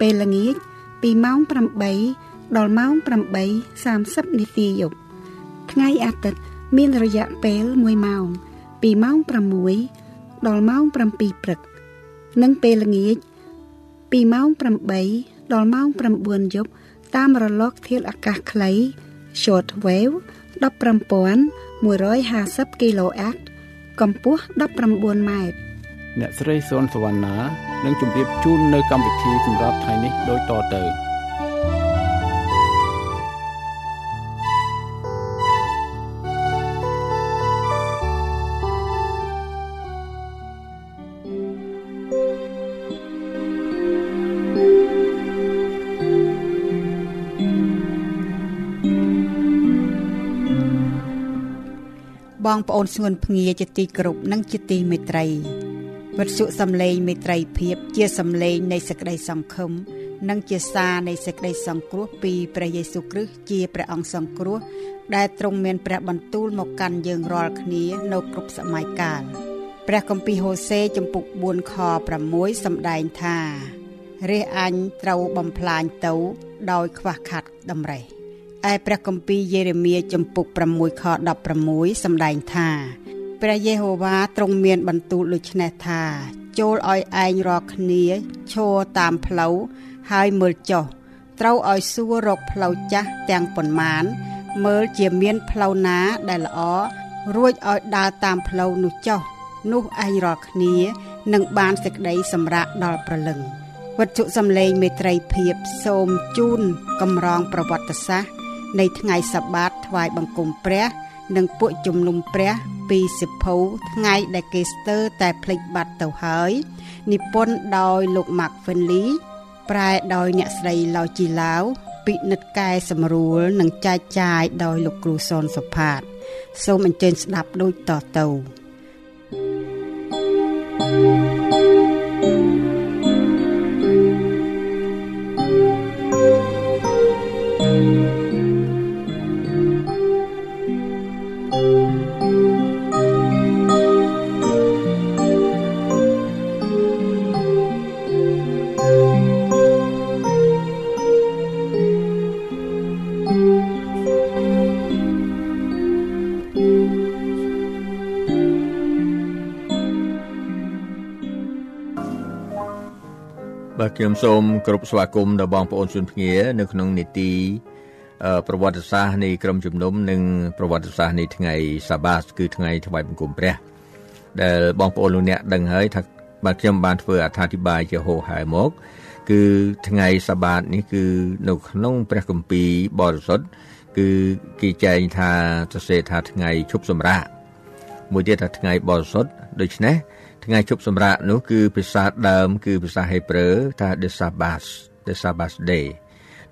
ពេលល្ងាចពីម៉ោង8ដល់ម៉ោង8:30នាទីយប់ថ្ងៃអាទិត្យមានរយៈពេល1ម៉ោងពីម៉ោង6ដល់ម៉ោង7ព្រឹក និងពេលល្ងាចពីម៉ោង8ដល់ម៉ោង9យប់តាមរលកធាតុអាកាសខ្លី short wave 15150 kHz កម្ពស់19ម៉ែត្រ អ្នកស្រីសុនសវណ្ណានឹងជម្រាបជូននៅកម្មវិធីសម្រាប់ថ្ងៃនេះដូចតទៅបងប្អូនស្ងួនភ្ងាជាទីគោរពនិងជាទីមេត្រី វិទ្យុសំឡេងមេត្រីភាពជាសំឡេងនៃសេចក្តីសង្ឃឹមនិងជាសារនៃសេចក្តីសង្គ្រោះពីព្រះយេស៊ូវគ្រីស្ទជាព្រះអង្គសង្គ្រោះ ដែលទ្រង់មានព្រះបន្ទូលមកកាន់យើងរាល់គ្នានៅគ្រប់សម័យកាលព្រះគម្ពីរហូសេចំពុក4ខ6សម្ដែងថារះអញត្រូវបំផ្លាញទៅដោយខ្វះខាតតម្រេះឯព្រះគម្ពីរយេរេមៀចំពុក6ខ16សម្ដែងថា ព្រះយេហូវ៉ាទ្រង់មានបន្ទូលដូចនេះថា ចូលឲ្យឯងរាល់គ្នាឈរតាមផ្លូវហើយមើលចុះត្រូវឲ្យសួររកផ្លូវចាស់ទាំងប៉ុន្មាន មើលជាមានផ្លូវណាដែលល្អរួចឲ្យដើរតាមផ្លូវនោះចុះនោះឯងរាល់គ្នានឹងបានសេចក្តីសម្រាកដល់ប្រលឹងវត្ថុសំឡេងមេត្រីភាពសូមជូន កំរងប្រវត្តិសាស្ត្រនៃថ្ងៃសបាតថ្វាយបង្គំព្រះ និងពួកជំនុំព្រះពីសិភៅថ្ងៃដែលគេស្ទើរតែភ្លេចបាត់ទៅហើយនិពន្ធដោយលោក Mark Finley ប្រែដោយអ្នកស្រីឡៅជីឡាវពិនិត្យកែសម្រួលនិងចែកចាយដោយលោកគ្រូសនសុផាត សូមអញ្ជើញស្ដាប់ដូចតទៅ thank you បាទខ្ញុំសូមគោរពស្វាគមន៍ដល់បងប្អូនជនភ្ងានៅក្នុងនីតិប្រវត្តិសាស្ត្រនៃក្រុមជំនុំនិងប្រវត្តិសាស្ត្រនៃថ្ងៃសាបាសគឺថ្ងៃថ្វាយបង្គំព្រះដែលបងប្អូនលោកអ្នកដឹងហើយថាបាទខ្ញុំបានធ្វើអត្ថាធិប្បាយជាហោហែមក គឺថ្ងៃសាបាតនេះគឺនៅក្នុងព្រះគម្ពីរបរិសុទ្ធគឺគេចែងថាសរសេរថាថ្ងៃឈប់សម្រាកមួយទៀតថាថ្ងៃបរិសុទ្ធដូច្នេះ ថ្ងៃជប់សម្រាកនោះគឺភាសាដើម គឺភាសាហេប្រឺថា the sabbath the sabbath day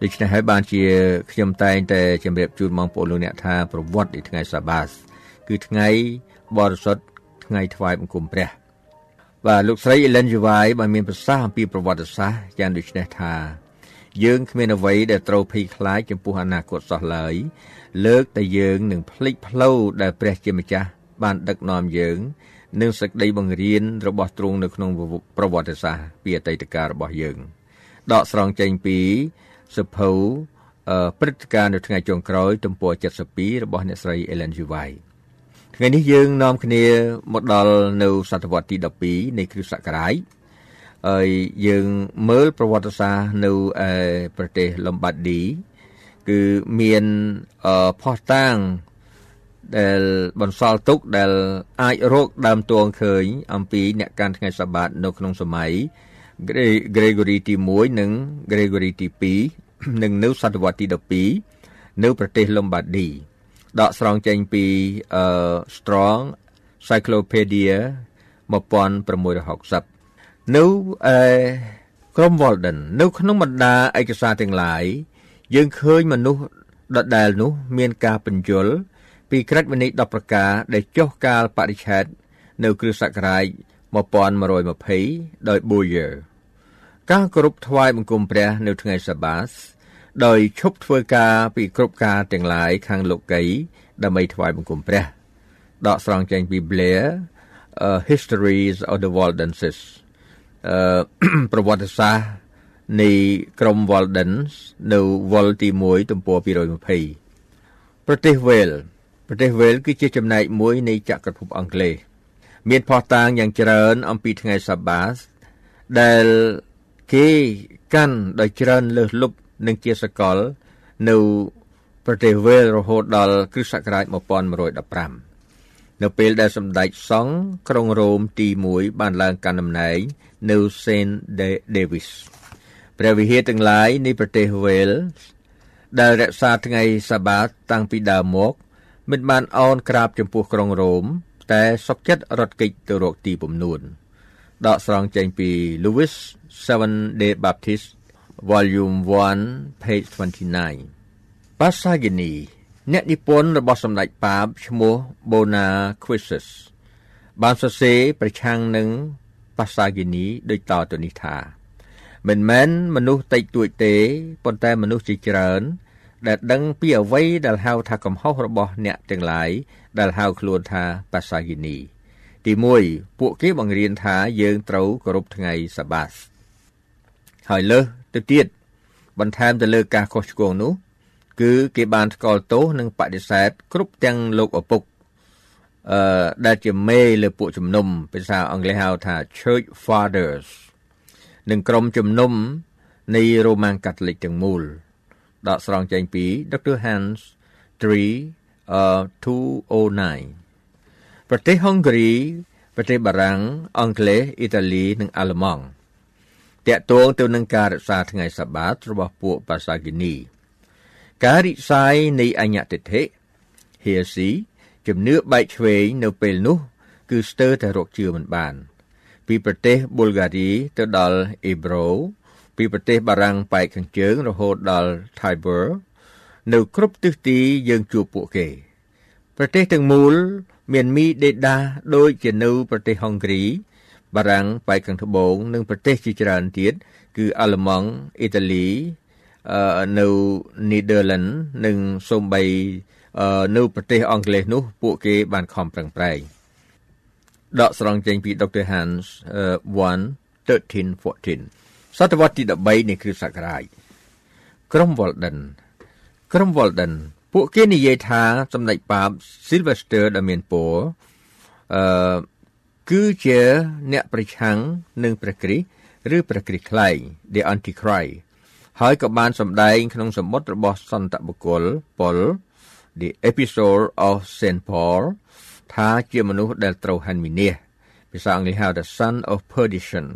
ដូច្នេះហើយបានជាខ្ញុំតែងតែជម្រាបជូនបងប្អូនលោកអ្នកថាប្រវត្តិនៃថ្ងៃ sabbath គឺថ្ងៃបរិសុទ្ធថ្ងៃថ្វាយបង្គំព្រះបាទលោកស្រី Ellen G. White បានមានប្រសាសន៍អំពីប្រវត្តិសាស្ត្រយ៉ាងដូចនេះថាយើងគ្មានអ្វីដែលត្រូវភ័យខ្លាចចំពោះអនាគតសោះឡើយលើកតែយើងនឹងភ្លេចផ្លូវដែលព្រះជាម្ចាស់បានដឹកនាំយើង និងសេចក្តីបង្រៀនរបស់ទ្រង់នៅក្នុងប្រវត្តិសាស្ត្រពីអតីតកាលរបស់យើង ដកស្រង់ចេញពីសភៅព្រឹត្តិការណ៍នៅថ្ងៃចុងក្រោយទំព័រ72របស់អ្នកស្រី Ellen G. White ថ្ងៃនេះយើងនាំគ្នាមកដល់នៅសតវត្សទី12នៃគ្រិស្តសករាជហើយយើងមើលប្រវត្តិសាស្ត្រនៅប្រទេសលំបាឌីគឺមានផោះតាង ដែលបន្សល់ទុកដែលអាចរកដើមតួងឃើញ អំពីអ្នកកាន់ថ្ងៃសបាតនៅក្នុងសម័យ Gregory ទី1និង Gregory ទី2និងនៅសតវត្សទី12នៅប្រទេសលំបាឌីដកស្រង់ចេញពី Strong Cyclopedia 1660នៅក្រុម Walden នៅក្នុងបណ្ដាឯកសារទាំងឡាយយើងឃើញមនុស្សដដែលនោះ មានការបញ្យល ពីក្រឹតវិន័យ10ប្រការដែលចុះកាលបរិច្ឆេទនៅគ្រិស្តសករាជ1120ដោយ Boyer ការគោរពថ្វាយបង្គំព្រះនៅថ្ងៃសបាសដោយឈប់ធ្វើការពីគ្រប់ការទាំងឡាយខាងលោកីដើម្បីថ្វាយបង្គំព្រះ ដកស្រង់ចេញពី Blair uh, Histories of the Waldenses អឺប្រវត្តិសាស្ត្រនៃក្រុម Waldens នៅវល់ទី1ទំព័រ220ប្រទេសវេល ប្រទេសវេលគឺជាចំណែកមួយនៃចក្រភពអង់គ្លេសមានផុសតាងយ៉ាងច្រើនអំពីថ្ងៃសាបាសដែលគេកាន់ដោយច្រើនលើសលប់និងជាសកលនៅប្រទេសវេលរហូតដល់គ្រិស្តសករាជ1115នៅពេលដែលសម្ដេចសង្ឃក្រុងរ៉ូមទី1បានឡើងកាន់តំណែងនៅ Saint Davis ព្រះវិហារទាំងឡាយនៃប្រទេសវេលដែលរក្សាថ្ងៃសាបាតតាំងពីដើមមក មិនបានអោនក្រាបចំពោះក្រុងរ៉ូមតែសុកចិត្តរត់គេចទៅរកទីពំនួនដកស្រង់ចេញពី Louis 7 Day Baptist Volume 1 page 29 Pasagini អ្នកនិពន្ធរបស់សម្ដេចប៉ាបឈ្មោះ Bona Quissus បានសរសេរប្រឆាំងនឹង Pasagini ដូចតទៅនេះថាមិនមែនមនុស្សតិចតួចទេប៉ុន្តែមនុស្សជាច្រើន ដែលដឹងពីអ្វីដែលហៅថាកំហុសរបស់អ្នកទាំងឡាយដែលហៅខ្លួនថាបាសាគីនី ទី1ពួកគេបង្រៀនថាយើងត្រូវគោរពថ្ងៃសាបាសហើយលើសទៅទៀតបន្ថែមទៅលើការខុសឆ្គងនោះគឺគេបានថ្កោលទោសនិងបដិសេធគ្រប់ទាំងលោកឪពុកអឺដែលជាមេលើពួកជំនុំភាសាអង់គ្លេសហៅថា Church Fathers និងក្រុមជំនុំនៃរ៉ូម៉ាំងកាតូលិកទាំងមូល ដកស្រង់ចេញពី Dr. Hans 3 uh 209ប្រទេសហុងគ្រីប្រទេសបារាំងអង់គ្លេសអ៊ីតាលីនិងអាល្លឺម៉ង់តាក់ទងទៅនឹងការរក្សាថ្ងៃសបាតរបស់ពួកបាសាគីនីការរិះសាយនៃអញ្ញតិថិហេស៊ីជំនឿបែកឆ្វេងនៅពេលនោះ គឺស្ទើរតែរកជឿមិនបាន ពីប្រទេសប៊ុលហ្គារីទៅដល់អេប្រូ ពីប្រទេសបារាំងប៉ែកខាងជើងរហូតដល់ Tiber នៅគ្រប់ទិសទីយើងជួបពួកគេ ប្រទេសទាំងមូល មានមីដេដាដូចជានៅប្រទេសហុងគ្រីបារាំងប៉ែកខាងត្បូងនិងប្រទេសជាច្រើនទៀតគឺអាល្លឺម៉ង់អ៊ីតាលីអឺនៅនីដឺឡង់និងសូម្បីអឺនៅប្រទេសអង់គ្លេសនោះ ពួកគេបានខំប្រឹងប្រែងដកស្រង់ចេញពី Dr. Hans 1 13 14 សតវត្សទី13នៃគ្រិស្តសករាជក្រុម Walden ក្រុម Walden ពួកគេនិយាយថាសម្ដេចប៉ាប Sylvester ដែលមានពរអឺគឺជាអ្នកប្រឆាំងនឹងព្រះគ្រីស្ទឬព្រះគ្រីស្ទខ្លែង The Antichrist ហើយក៏បានសម្ដែងក្នុងសម្បត្តិរបស់សន្តបុគ្គលប៉ុល The Epistle of St Paul ថាជាមនុស្សដែលត្រូវហាន់វិនាសភាសាអង់គ្លេសហៅថា son of perdition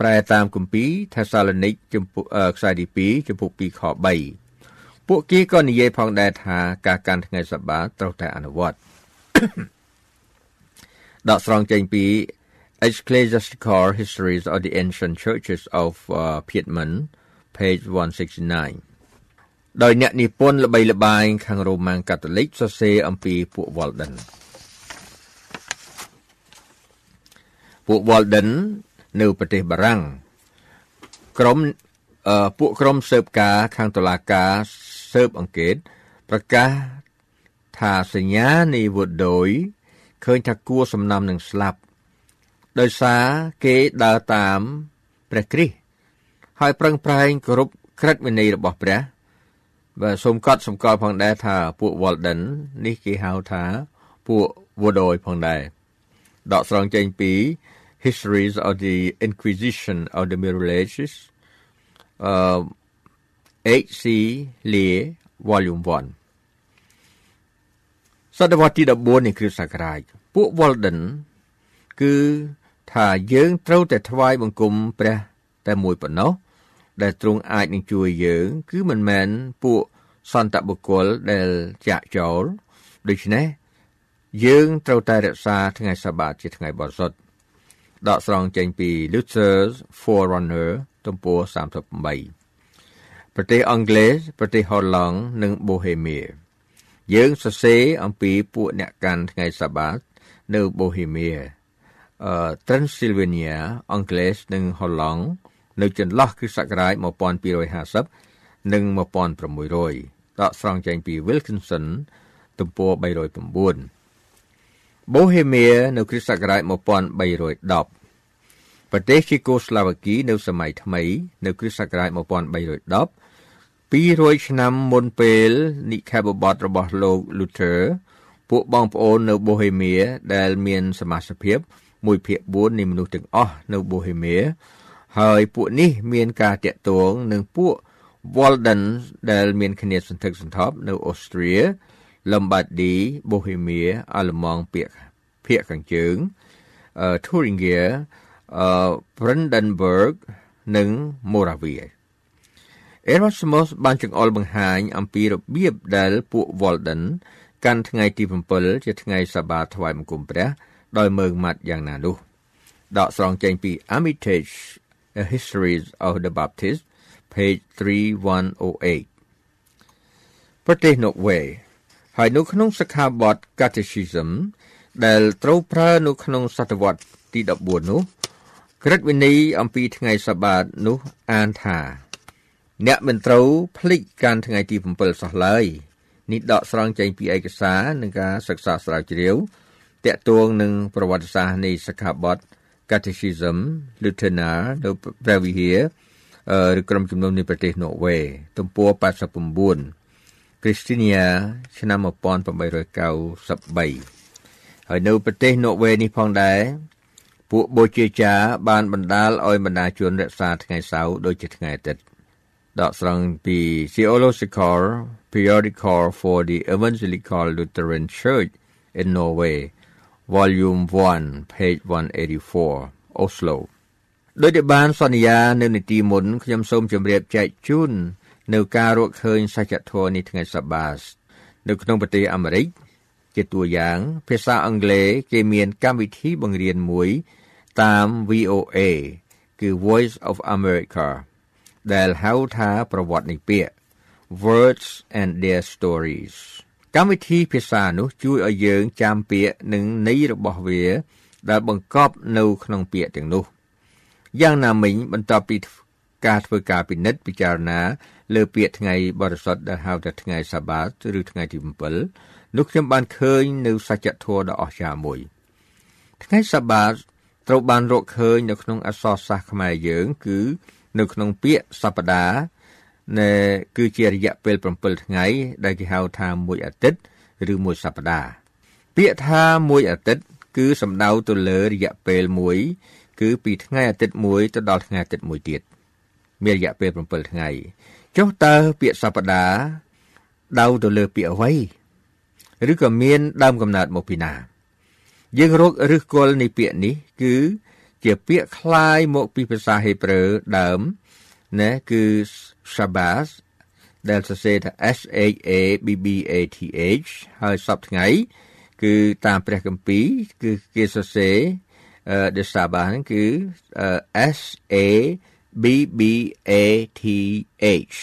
ប្រែតាមគម្ពីរថេសាឡូនីកជំពូកខ្សែទី2ជំពូក2ខ3ពួកគេក៏និយាយផងដែរថាការកាន់ថ្ងៃសបាត្រូវតែអនុវត្តដកស្រង់ចេញពី Ecclesiastical Histories of the Ancient Churches of uh, Piedmont page 169ដោយអ្នកនិពន្ធល្បីល្បាញខាងរ៉ូម៉ាំងកាតូលិកសរសេរអំពីពួក Walden ពួក Walden នៅប្រទេសបារាំងក្រុមអឺពួកក្រុមស៊ើបការខាងតុលាការស៊ើបអង្កេត ប្រកាសថាសញ្ញានៃវុដយឃើញថាគួរសំណំនឹងស្លាប់ ដោយសារគេដើរតាមព្រះគ្រីស្ទហើយប្រឹងប្រែងគោរពក្រឹតវិន័យរបស់ព្រះ បាទសូមកត់សម្គាល់ផងដែរថាពួក Walden នេះគេហៅថាពួក Wodoy ផងដែរដកស្រង់ចេញពី Histories of the Inquisition of the Middle Ages អឺ H.C. Lee Volume 1 សតវត្សទី14នៃគ្រិស្តសករាជពួក Walden គឺថាយើងត្រូវតែថ្វាយបង្គំព្រះតែមួយប៉ុណ្ណោះដែលទ្រង់អាចនឹងជួយយើង គឺមិនមែនពួកសន្តបុគ្គលដែលចាក់ចោលដូច្នេះយើងត្រូវតែរក្សាថ្ងៃសបាតជាថ្ងៃបរិសុទ្ធ ដកស្រង់ចេញពី Luther's Forerunner ទំព័រ38ប្រទេសអង់គ្លេសប្រទេសហូឡង់និងបូហេមៀយើងសរសេរអំពីពួកអ្នកកាន់ថ្ងៃសាបាតនៅបូហេមៀអឺ Transylvania អង់គ្លេសនិងហូឡង់នៅចន្លោះគ្រិស្តសករាជ1250និង1600ដកស្រង់ចេញពី Wilkinson ទំព័រ309 បូហេមៀនៅគ្រិស្តសករាជ1310ប្រទេសឈីកូស្លាវ៉ាគីនៅសម័យថ្មី នៅគ្រិស្តសករាជ1310 200ឆ្នាំមុនពេលនិខេបបតរបស់លោក Luther ពួកបងប្អូននៅបូហេមៀដែលមានសមាជិកភាព1ភាគ4នៃមនុស្សទាំងអស់នៅបូហេមៀហើយពួកនេះមានការតាក់ទងនឹងពួក Walden ដែលមានគ្នាសន្ធឹកសន្ធាប់នៅអូស្ត្រា លំបាឌីបូហេមៀអាល្លឺម៉ង់ភាគភាគខាងជើងអឺ Thuringia អឺ Brandenburg និង Moravia Erasmus បានចង្អុលបង្ហាញអំពីរបៀបដែលពួក Walden កាន់ថ្ងៃទី7ជាថ្ងៃសបាថ្វាយបង្គំព្រះ ដោយមើងម៉ាត់យ៉ាងណានោះដកស្រង់ចេញពី Armitage A History of the Baptist page 3108ប្រទេសណូវេ ហើយនៅក្នុងសិក្ខាបទ Catechism ដែលត្រូវប្រើនៅក្នុងសតវត្សទី14នោះក្រឹតវិន័យអំពីថ្ងៃសបាតនោះអានថា អ្នកមិនត្រូវភ្លេចកាន់ថ្ងៃទី7សោះឡើយនេះដកស្រង់ចេញពីឯកសារនឹងការសិក្សាស្រាវជ្រាវតាក់ទងនឹងប្រវត្តិសាស្ត្រនៃសិក្ខាបទ Catechism Lutheran នៅព្រះវិហារឬក្រុមជំនុំនៃប្រទេសណូវេទំព័រ89 Christiania ឆ្នាំ1893ហើយនៅប្រទេសណូវេនេះផងដែរពួកបូជាចារបានបណ្ដាលឲ្យបណ្ដាជនរក្សាថ្ងៃសៅរ៍ដូចជាថ្ងៃអាទិត្យដកស្រង់ពី Theological Periodical for the Evangelical Lutheran Church in Norway Volume 1 page 184 Oslo ដោយដែលបានសន្យានៅនីតិមុនខ្ញុំសូមជម្រាបចែកជូន នៅការរកឃើញសច្ចធម៌នេះថ្ងៃសបាសនៅក្នុងប្រទេសអាមេរិកជាតួយ៉ាង ភាសាអង់គ្លេសគេមានកម្មវិធីបង្រៀនមួយតាម VOA គឺ Voice of America ដែលហៅថាប្រវត្តិនៃពាក្យ Words and Their Stories កម្មវិធីភាសានោះជួយឲ្យយើងចាំពាក្យនិងន័យរបស់វា ដែលបង្កប់នៅក្នុងពាក្យទាំងនោះយ៉ាងណាមិញបន្ទាប់ពីការធ្វើការពិនិត្យពិចារណា លើពាក្យថ្ងៃបរិសុទ្ធដែលហៅថាថ្ងៃសាបាតឬថ្ងៃទី7នោះខ្ញុំបានឃើញនៅសច្ចធម៌ដ៏អស្ចារ្យមួយ ថ្ងៃសាបាតត្រូវបានរកឃើញនៅក្នុងអក្សរសាស្ត្រខ្មែរយើងគឺនៅក្នុងពាក្យសប្តាហ៍ណែគឺជារយៈពេល7ថ្ងៃ ដែលគេហៅថាមួយអាទិត្យឬមួយសប្តាហ៍ពាក្យថាមួយអាទិត្យគឺសំដៅទៅលើរយៈពេលមួយគឺពីថ្ងៃអាទិត្យមួយទៅដល់ថ្ងៃអាទិត្យមួយទៀតមានរយៈពេល7ថ្ងៃ ចុះតើពាក្យសប្តាហ៍ដៅទៅលើពាក្យអ្វីឬក៏មានដើមកំណើតមកពីណា យើងរកឫសគល់នៃពាក្យនេះ គឺជាពាក្យคล้ายមកពីភាសាហេប្រឺដើមណាគឺ Shabbos ដែលសរសេរថា S H A B B A T H ហើយសពថ្ងៃ គឺតាមព្រះគម្ពីរគឺគេសរសេរ the Sabbath គឺ S A B B A T H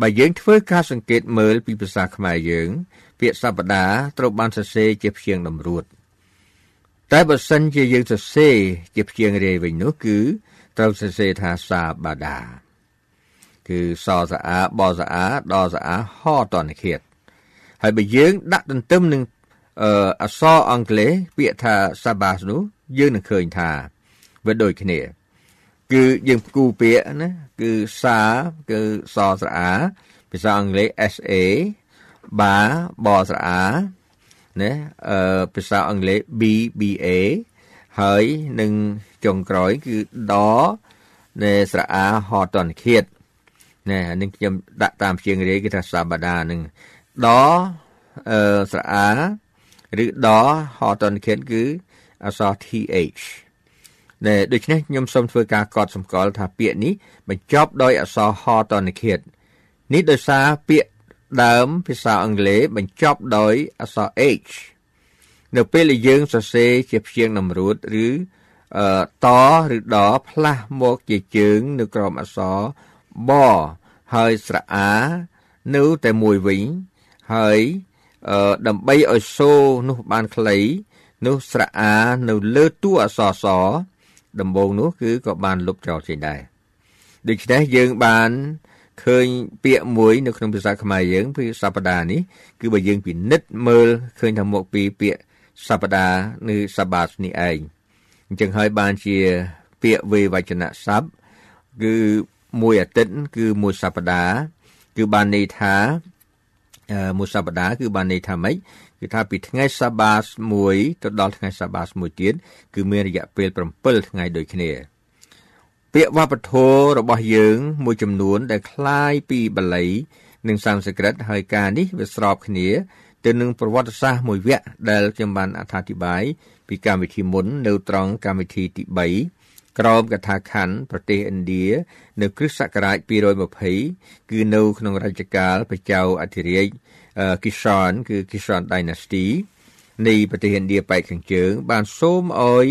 បើយើងធ្វើការសង្កេតមើលពីភាសាខ្មែរយើង ពាក្យសប្តាហ៍ត្រូវបានសរសេរជាព្យាង្គតម្រួតតែបើសិនជាយើងសរសេរជាព្យាង្គរាយវិញនោះគឺត្រូវសរសេរថាសាបាដាគឺសសាអាបសាអាដសាអាហតនឃាតហើយបើយើងដាក់ទន្ទឹមនឹងអក្សរអង់គ្លេសពាក្យថា Sabbath នោះយើងនឹងឃើញថាវាដូចគ្នា គឺយើងផ្គូពាក្យណាគឺសាគឺសស្រអាភាសាអង់គ្លេស SA បាបស្រអាណាអឺភាសាអង់គ្លេស BBA ហើយនឹងចុងក្រោយគឺដនៃស្រអាហតនឃាតណែអានេះខ្ញុំដាក់តាមជាងរាយគឺថាសាបដានឹងដអឺស្រអាឬដហតនឃាតគឺអក្សរ TH ណែ ដូច្នេះខ្ញុំសូមធ្វើការកត់សម្គាល់ថាពាក្យនេះបញ្ចប់ដោយអក្សរហតនិឃាតនេះដោយសារពាក្យដើមភាសាអង់គ្លេសបញ្ចប់ដោយអក្សរ H នៅពេលដែលយើងសរសេរជាព្យាង្គតម្រួតឬអឺតឬដផ្លាស់មកជាជើងនៅក្រោមអក្សរបហើយស្រអានៅតែមួយវិញហើយអឺដើម្បីឲ្យសូនោះបានខ្លីនោះស្រអានៅលើតួអក្សរស ដំបូងនោះគឺក៏បានលុបចោលចេញដែរដូច្នេះយើងបានឃើញពាក្យមួយនៅក្នុងភាសាខ្មែរយើងពីសព្ទានេះគឺបើយើងពិនិត្យមើលឃើញថាមកពីពាក្យសព្ទាឬសបាសនេះឯងអញ្ចឹងហើយបានជាពាក្យវេវចនៈស័ព្ទគឺមួយអាទិត្យគឺមួយសព្ទាគឺបានន័យថាមួយសប្តាហ៍គឺបានន័យថាម៉េច គឺថាពីថ្ងៃសាបាសមួយទៅដល់ថ្ងៃសាបាសមួយទៀតគឺមានរយៈពេល7ថ្ងៃដូចគ្នាពាក្យវប្បធម៌របស់យើង មួយចំនួន ដែលคล้ายពីបាលី និងសំស្ក្រឹតហើយការនេះវាស្របគ្នាទៅនឹងប្រវត្តិសាស្ត្រមួយវគ្គដែលខ្ញុំបានអត្ថាធិប្បាយពីកម្មវិធីមុននៅត្រង់កម្មវិធីទី3ក្រោមកថាខណ្ឌប្រទេសឥណ្ឌានៅគ្រិស្តសករាជ220គឺនៅក្នុងរជ្ជកាលព្រះចៅអធិរាជ គីសានគឺគីសាន Dynasty នៃប្រទេសឥណ្ឌាប៉ែកខាងជើង បានសូមឲ្យ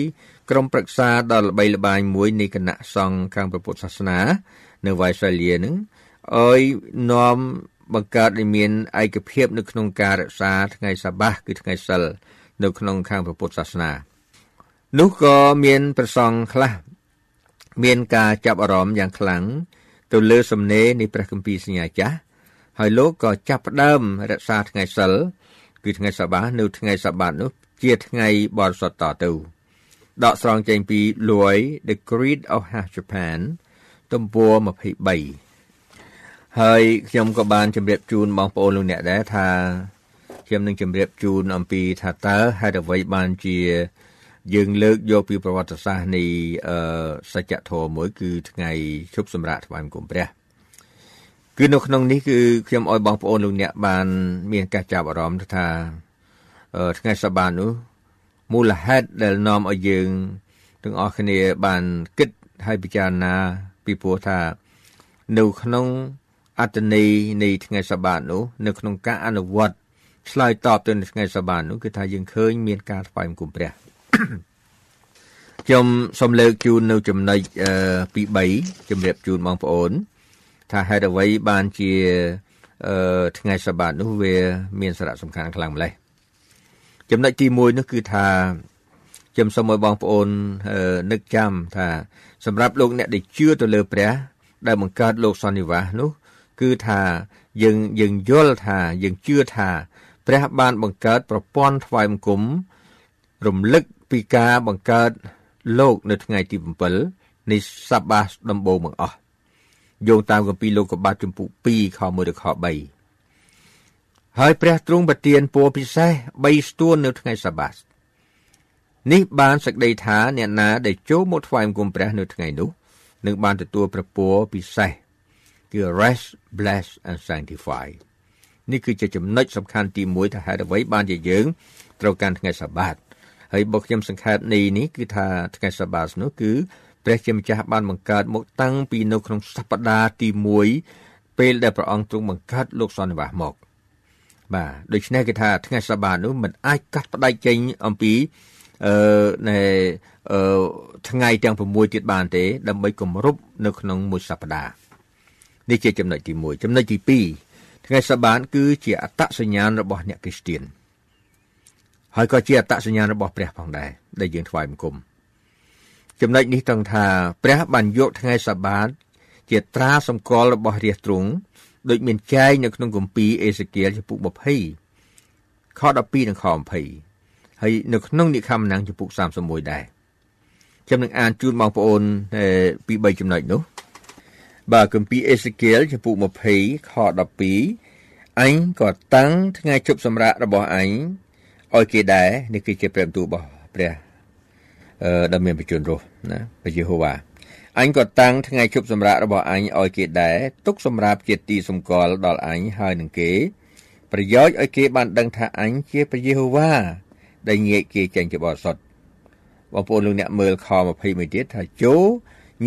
ក្រុមប្រឹក្សាដ៏ល្បីល្បាញមួយនៃគណៈសង្ឃខាងព្រះពុទ្ធសាសនា នៅវ៉ៃសាលីនឹងឲ្យនាំបង្កើតឲ្យមានឯកភាពនៅក្នុងការរក្សាថ្ងៃសាបាសគឺថ្ងៃសិលនៅក្នុងខាងព្រះពុទ្ធសាសនា នោះក៏មានប្រសង់ខ្លះមានការចាប់អារម្មណ៍យ៉ាងខ្លាំងទៅលើសំណេរនៃព្រះគម្ពីរសញ្ញាចាស់ ហើយលោកក៏ចាប់ផ្ដើមរក្សាថ្ងៃសិលគឺថ្ងៃសបានៅថ្ងៃសបានោះជាថ្ងៃបរិសុទ្ធតទៅដកស្រង់ចេញពីលួយ The Creed of Half Japan ទំព័រ23ហើយខ្ញុំក៏បានជម្រាបជូនបងប្អូនលោកអ្នកដែរថាខ្ញុំនឹងជម្រាបជូនអំពីថាតើហេតុអ្វីបានជា យើងលើកយកពីប្រវត្តិសាស្ត្រនៃអឺសច្ចធម៌មួយ គឺថ្ងៃជប់សម្រាប់ថ្វាយបង្គំព្រះ គឺនៅក្នុងនេះគឺខ្ញុំឲ្យបងប្អូនលោកអ្នកបានមានការចាប់អារម្មណ៍ថាថ្ងៃសបានោះមូលហេតុដែលនាំឲ្យយើងទាំងអស់គ្នាបានគិតហើយពិចារណាពីព្រោះថានៅក្នុងអត្តន័យនៃថ្ងៃសបានោះនៅក្នុងការអនុវត្តឆ្លើយតបទៅនឹងថ្ងៃសបានោះគឺថាយើងឃើញមានការថ្វាយបង្គំព្រះខ្ញុំសូមលើកជូននៅចំណុចទី3ជំរាបជូនបងប្អូន ថាហេតុអ្វីបានជាអឺថ្ងៃសបាតនោះវា មានសារៈសំខាន់ខ្លាំងម្ល៉េះចំណុចទី1នោះគឺថាខ្ញុំសូមឲ្យបងប្អូននឹកចាំថាសម្រាប់លោកអ្នកដែលជឿទៅលើព្រះ ដែលបង្កើតលោកសន្និវាសនោះ គឺថាយើងយើងយល់ថាយើងជឿថាព្រះបានបង្កើតប្រព័ន្ធថ្វាយបង្គំរំលឹកពីការបង្កើតលោកនៅថ្ងៃទី7នៃសប្បាសដំបូងបង្អស់ យោងតាមគម្ពីរលោកុបាទជំពូក2ខ1ដល់ខ3ហើយព្រះទ្រង់ប្រទានពរពិសេស3ស្ទួននៅថ្ងៃសបាសនេះបានសេចក្តីថាអ្នកណាដែលចូលមកថ្វាយបង្គំព្រះនៅថ្ងៃនោះនឹងបានទទួលព្រះពរពិសេសគឺ rest bless and sanctify នេះគឺជាចំណុចសំខាន់ទី1ថាហេតុអ្វីបានជាយើងត្រូវការថ្ងៃសបាតហើយបើខ្ញុំសង្ខេបនេះនេះគឺថាថ្ងៃសបាតនោះគឺ ព្រះជាម្ចាស់បានបង្កើតមកតាំងពីនៅក្នុងសប្តាហ៍ទី1ពេលដែលព្រះអង្គទ្រង់បង្កើតលោកសន្និវាសមកបាទដូច្នេះគេថាថ្ងៃសបានោះมันអាចកាត់ផ្ដាច់ចេញអំពីអឺនៃអឺថ្ងៃទាំង6ទៀតបានទេ ដើម្បីគម្រប់នៅក្នុងមួយសប្តាហ៍នេះជាចំណុចទី1ចំណុចទី2ថ្ងៃសបាគឺជាអត្តសញ្ញាណរបស់អ្នកគ្រីស្ទានហើយក៏ជាអត្តសញ្ញាណរបស់ព្រះផងដែរដែលយើងថ្វាយបង្គំ ចំណុចនេះត្រង់ថាព្រះបានយកថ្ងៃសបាតជាត្រាសម្គាល់របស់រាជទ្រង់ដូចមានចែងនៅក្នុងគម្ពីរអេសេគៀលចំពុក20ខ12និងខ20ហើយនៅក្នុងនិខមណាំងចំពុក31ដែរខ្ញុំនឹងអានជូនបងប្អូនពី3ចំណុចនោះ បាទគម្ពីរអេសេគៀលចំពុក20ខ12អញក៏តាំងថ្ងៃជប់សម្រាប់របស់អញឲ្យគេដែរនេះគឺជាព្រះបន្ទូលរបស់ព្រះ ដែលមានបជនរស់ណាព្រះយេហូវ៉ាអញក៏តាំងថ្ងៃជប់សម្រាប់របស់អញឲ្យគេដែរទុកសម្រាប់ជាទីសម្គាល់ដល់អញហើយនឹងគេ ប្រយោជន៍ឲ្យគេបានដឹងថាអញជាព្រះយេហូវ៉ាដែលញែកគេចេញជាបរិសុទ្ធបងប្អូនលោកអ្នកមើលខ21ទៀតថាចូល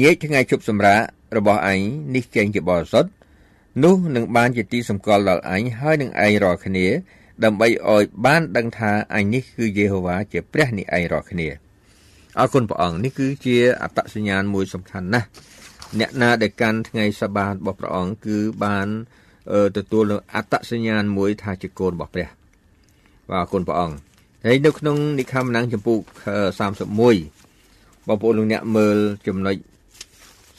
ញែកថ្ងៃជប់សម្រាប់របស់អញនេះចេញជាបរិសុទ្ធនោះនឹងបានជាទីសម្គាល់ដល់អញហើយនឹងឯងរាល់គ្នា ដើម្បីឲ្យបានដឹងថាអញនេះគឺយេហូវ៉ាជាព្រះនេះឯងរាល់គ្នា អរគុណព្រះអង្គនេះគឺជាអត្តសញ្ញាណមួយសំខាន់ណាស់អ្នកណាដែលកាន់ថ្ងៃសបាតរបស់ព្រះអង្គគឺបានទទួលនៅអត្តសញ្ញាណមួយថាជាកូនរបស់ព្រះបាទអរគុណព្រះអង្គហើយនៅក្នុងនិខមណាំងចំពុក31បងប្អូនលោកអ្នកមើលចំណុច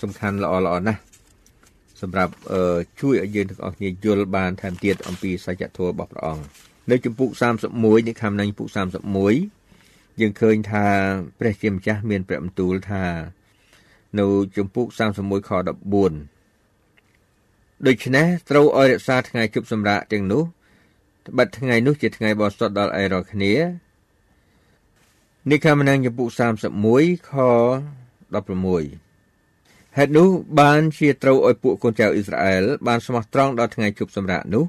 សំខាន់ល្អល្អណាស់សម្រាប់ជួយឲ្យយើងទាំងអស់គ្នាយល់បានថែមទៀតអំពីសច្ចធម៌របស់ព្រះអង្គនៅចំពុក31និខមណាំងពុក31 យើងឃើញថាព្រះជាម្ចាស់មានព្រះបន្ទូលថានៅចំពុក31ខ14ដូច្នេះត្រូវឲ្យរក្សាថ្ងៃជប់សម្រាប់ទាំងនោះត្បិតថ្ងៃនោះជាថ្ងៃបរិសុទ្ធដល់ឯរាល់គ្នានេះកម្មណាំងចំពុក31ខ16ហេតុនោះបានជាត្រូវឲ្យពួកកូនចៅអ៊ីស្រាអែលបានស្មោះត្រង់ដល់ថ្ងៃជប់សម្រាប់នោះ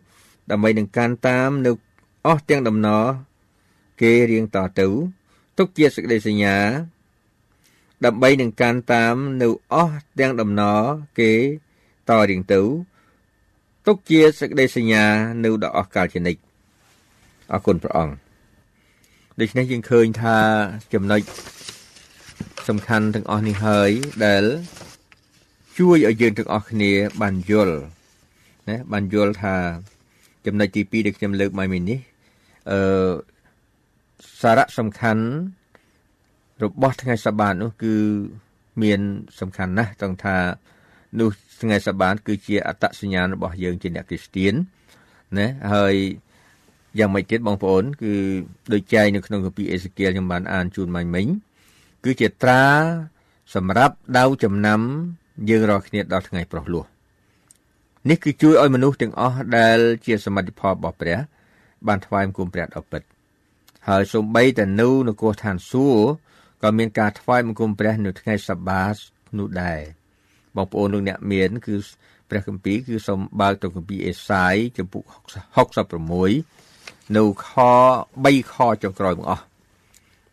ដើម្បីនឹងកាន់តាមនៅអស់ទាំងដំណរគេរៀងតទៅ ទុកជាសេចក្តីសញ្ញា ដើម្បីនឹងកាន់តាមនៅអស់ទាំងដំណរគេតរៀងទៅទុកជាសេចក្តីសញ្ញានៅដល់អស់កាលជានិច្ចអរគុណព្រះអង្គដូច្នេះយើងឃើញថាចំណុចសំខាន់ទាំងអស់នេះហើយដែល ជួយឲ្យយើងទាំងអស់គ្នា បានយល់ណាបានយល់ថា ចំណុចទី2ដែលខ្ញុំលើកមកមីនេះអឺ សារៈសំខាន់របស់ថ្ងៃសបាតនោះគឺមានសំខាន់ណាស់ត្រង់ថានោះថ្ងៃសបាតគឺជាអត្តសញ្ញាណរបស់យើងជាអ្នកគ្រីស្ទៀនណាហើយយ៉ាងម៉េចទៀតបងប្អូន គឺដូចចែងនៅក្នុងកាពីអេសេគៀលខ្ញុំបានអានជូនមិញមិញគឺជាត្រាសម្រាប់ដៅចំណាំ យើងរាល់គ្នាដល់ថ្ងៃប្រោះលោះនេះគឺជួយឲ្យមនុស្សទាំងអស់ដែលជាសមិទ្ធផលរបស់ព្រះបានថ្វាយគុំព្រះដល់ពិត ហើយសូម្បីតែនៅនគរឋានសួគ៌ក៏មានការថ្វាយបង្គំព្រះនៅថ្ងៃសបាតនោះដែរបងប្អូនលោកអ្នកមាន គឺព្រះគម្ពីរគឺសូមបើកទៅគម្ពីរអេសាយចំពុក66នៅខ3ខចុងក្រោយបងអស់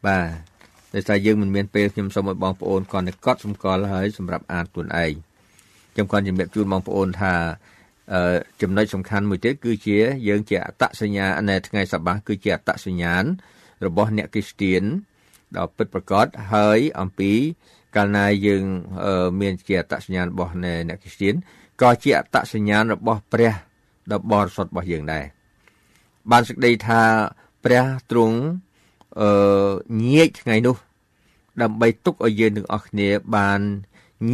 បាទតែថាយើងមិនមានពេលខ្ញុំសូមឲ្យបងប្អូនគាត់តែកត់សម្គាល់ហើយសម្រាប់អានខ្លួនឯងខ្ញុំគាត់ជំរាបជូនបងប្អូនថាអឺ ចំណុចសំខាន់មួយទៀតគឺជាយើងជាអត្តសញ្ញាណនៅថ្ងៃសបាសគឺជាអត្តសញ្ញាណរបស់អ្នកគ្រីស្ទៀនដ៏ពិតប្រាកដហើយអំពីកាលណាយើងមានជាអត្តសញ្ញាណរបស់អ្នកគ្រីស្ទៀនក៏ជាអត្តសញ្ញាណរបស់ព្រះដ៏បរិសុទ្ធរបស់យើងដែរបានសេចក្តីថាព្រះទ្រង់អឺញែកថ្ងៃនោះ ដើម្បីទុកឲ្យយើងទាំងអស់គ្នាបាន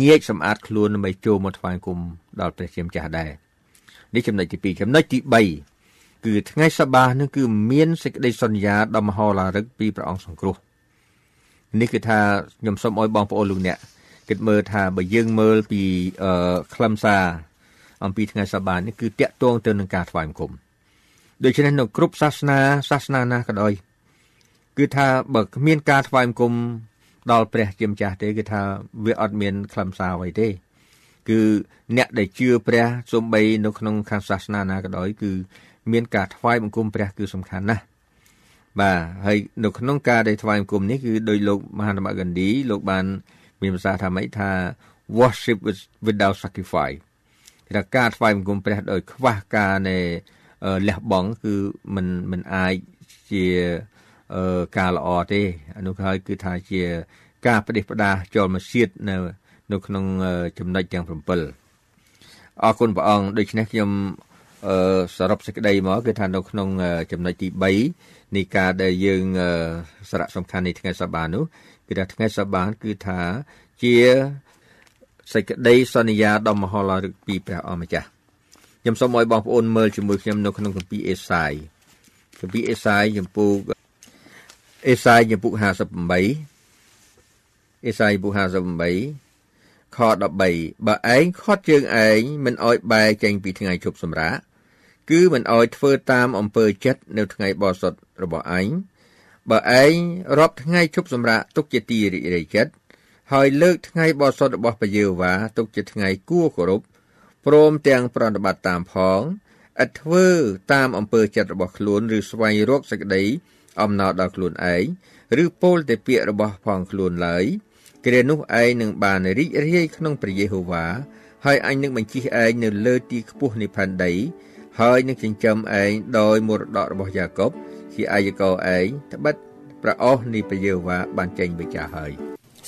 ញែកសម្អាតខ្លួនដើម្បីចូលមកថ្វាយគុំដល់ព្រះជាម្ចាស់ដែរ នេះចំណុចទី2ចំណុចទី3គឺថ្ងៃសបានឹងគឺមានសេចក្តីសន្យាដ៏មហោឡារិកពីព្រះអង្គសង្គ្រោះនេះគឺថាខ្ញុំសូមឲ្យបងប្អូនលោកអ្នកគិតមើលថាបើយើងមើលពីអឺខ្លឹមសារអំពីថ្ងៃសបានេះគឺតាក់ទងទៅនឹងការថ្វាយបង្គំដូច្នេះនៅគ្រប់សាសនាសាសនាណាក៏ដោយគឺថាបើគ្មានការថ្វាយបង្គំដល់ព្រះជាម្ចាស់ទេគឺថាវាអត់មានខ្លឹមសារអ្វីទេ គឺអ្នកដែលជឿព្រះសំបីនៅក្នុងខាងសាសនាណាក៏ដោយគឺមានការថ្វាយបង្គំព្រះគឺសំខាន់ណាស់បាទហើយនៅក្នុងការដែលថ្វាយបង្គំនេះគឺដោយលោកមហាធម្មកណ្ឌីលោកបានមានភាសាថាម៉េចថា worship without sacrifice គឺការថ្វាយបង្គំព្រះដោយខ្វះការនៃលះបង់គឺมันมันអាចជាការល្អទេអានោះហើយគឺថាជាការបដិបដាចូលមកសៀតនៅ នៅក្នុងចំណុចទាំង7អរគុណព្រះអង្គដូច្នេះខ្ញុំសរុបសេចក្តីមកគឺថានៅក្នុងចំណុចទី3នៃការដែលយើងសារៈសំខាន់នៃថ្ងៃសបានោះគឺថាថ្ងៃសបាគឺថាជាសេចក្តីសន្យាដ៏មហោឡារិកពីព្រះអម្ចាស់ខ្ញុំសូមឲ្យបងប្អូនមើលជាមួយខ្ញុំនៅក្នុងគម្ពីរអេសាយគម្ពីរអេសាយចំពោះអេសាយចំពុក58អេសាយពុក58 ខ13បើឯងខត់ជើងឯងមិនអោយបែរចេញពីថ្ងៃជប់សម្រាកគឺមិនអោយធ្វើតាមអំពើចិត្តនៅថ្ងៃបរិសុទ្ធរបស់ឯងបើឯងរាប់ថ្ងៃជប់សម្រាកទុកជាទីរីករាយចិត្តហើយលើកថ្ងៃបរិសុទ្ធរបស់ព្រះយេហូវ៉ាទុកជាថ្ងៃគួរគោរពព្រមទាំងប្រតិបត្តិតាមផងឥតធ្វើតាមអំពើចិត្តរបស់ខ្លួនឬស្វែងរកសេចក្តីអំណរដល់ខ្លួនឯងឬពោលតែពាក្យរបស់ផងខ្លួនឡើយ គ្រានោះឯងនឹងបានរីករាយក្នុងព្រះយេហូវ៉ាហើយអញនឹងបញ្ជិះឯងនៅលើទីខ្ពស់នៃផែនដី ហើយនឹងចិញ្ចឹមឯងដោយមរតករបស់យ៉ាកុបជាអាយកោឯងត្បិតព្រះអស់នៃព្រះយេហូវ៉ាបានចេញវិចារហើយ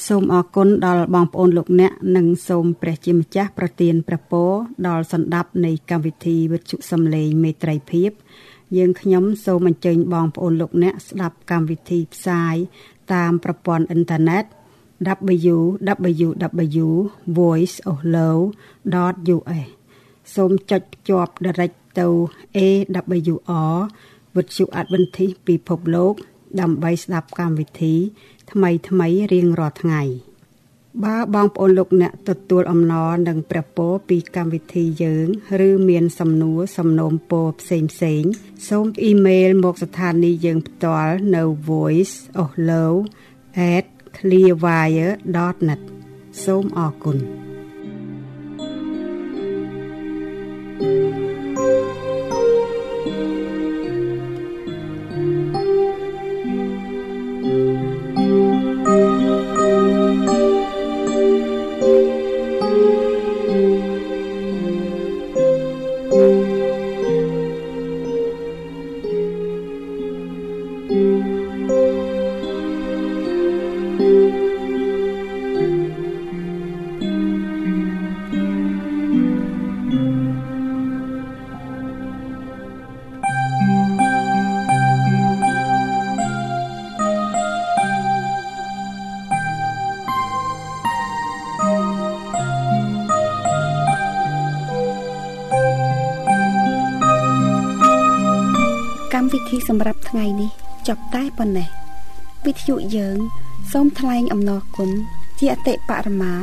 សូមអរគុណដល់បងប្អូនលោកអ្នកនិងសូមព្រះជាម្ចាស់ប្រទានព្រះពរដល់សន្តាប់នៃកម្មវិធីវិទ្យុសំឡេងមេត្រីភាពយើងខ្ញុំសូមអញ្ជើញបងប្អូនលោកអ្នកស្ដាប់កម្មវិធីផ្សាយតាមប្រព័ន្ធអ៊ីនធឺណិត www.voiceoflow.us សូមចុចភ្ជាប់ direct ទៅ AWR វិទ្យុ Adventist ពិភពលោក ដើម្បីស្ដាប់កម្មវិធី ថ្មីថ្មីរៀងរាល់ថ្ងៃ បើបងប្អូនលោកអ្នកទទួលអំណរនិងព្រះពរពីកម្មវិធីយើង ឬមានសំណួរសំណូមពរផ្សេងផ្សេងសូមអ៊ីមែលមកស្ថានីយ៍យើងផ្ទាល់នៅ voice.ohlow@clearwire.net សូមអរគុណ ប់តែប៉ុណ្ណេះវិទ្យុយើងសូមថ្លែងអំណរគុណជាអតិបរមា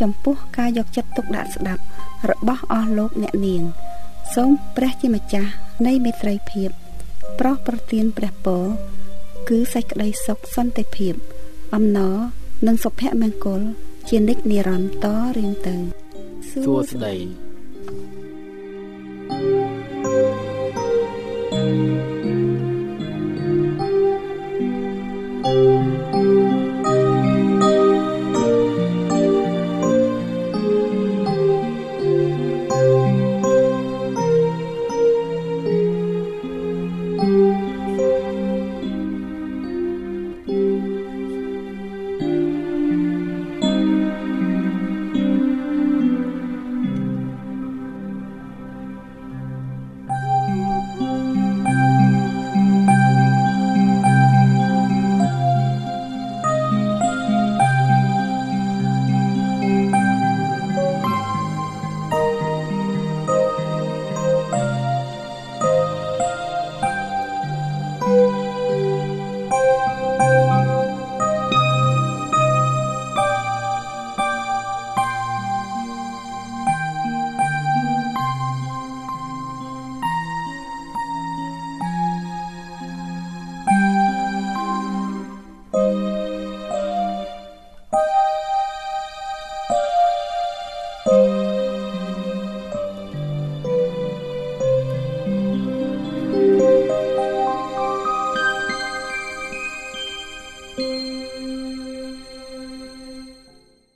ចំពោះការយកចិត្តទុកដាក់ស្ដាប់ របស់អស់លោកអ្នកនាង សូមព្រះជាម្ចាស់នៃមេត្រីភាព ប្រោះប្រទានព្រះពរគឺសេចក្តីសុខសន្តិភាព អំណរនិងសុភមង្គលជានិច្ចនិរន្តរ៍តរៀងទៅសួស្តី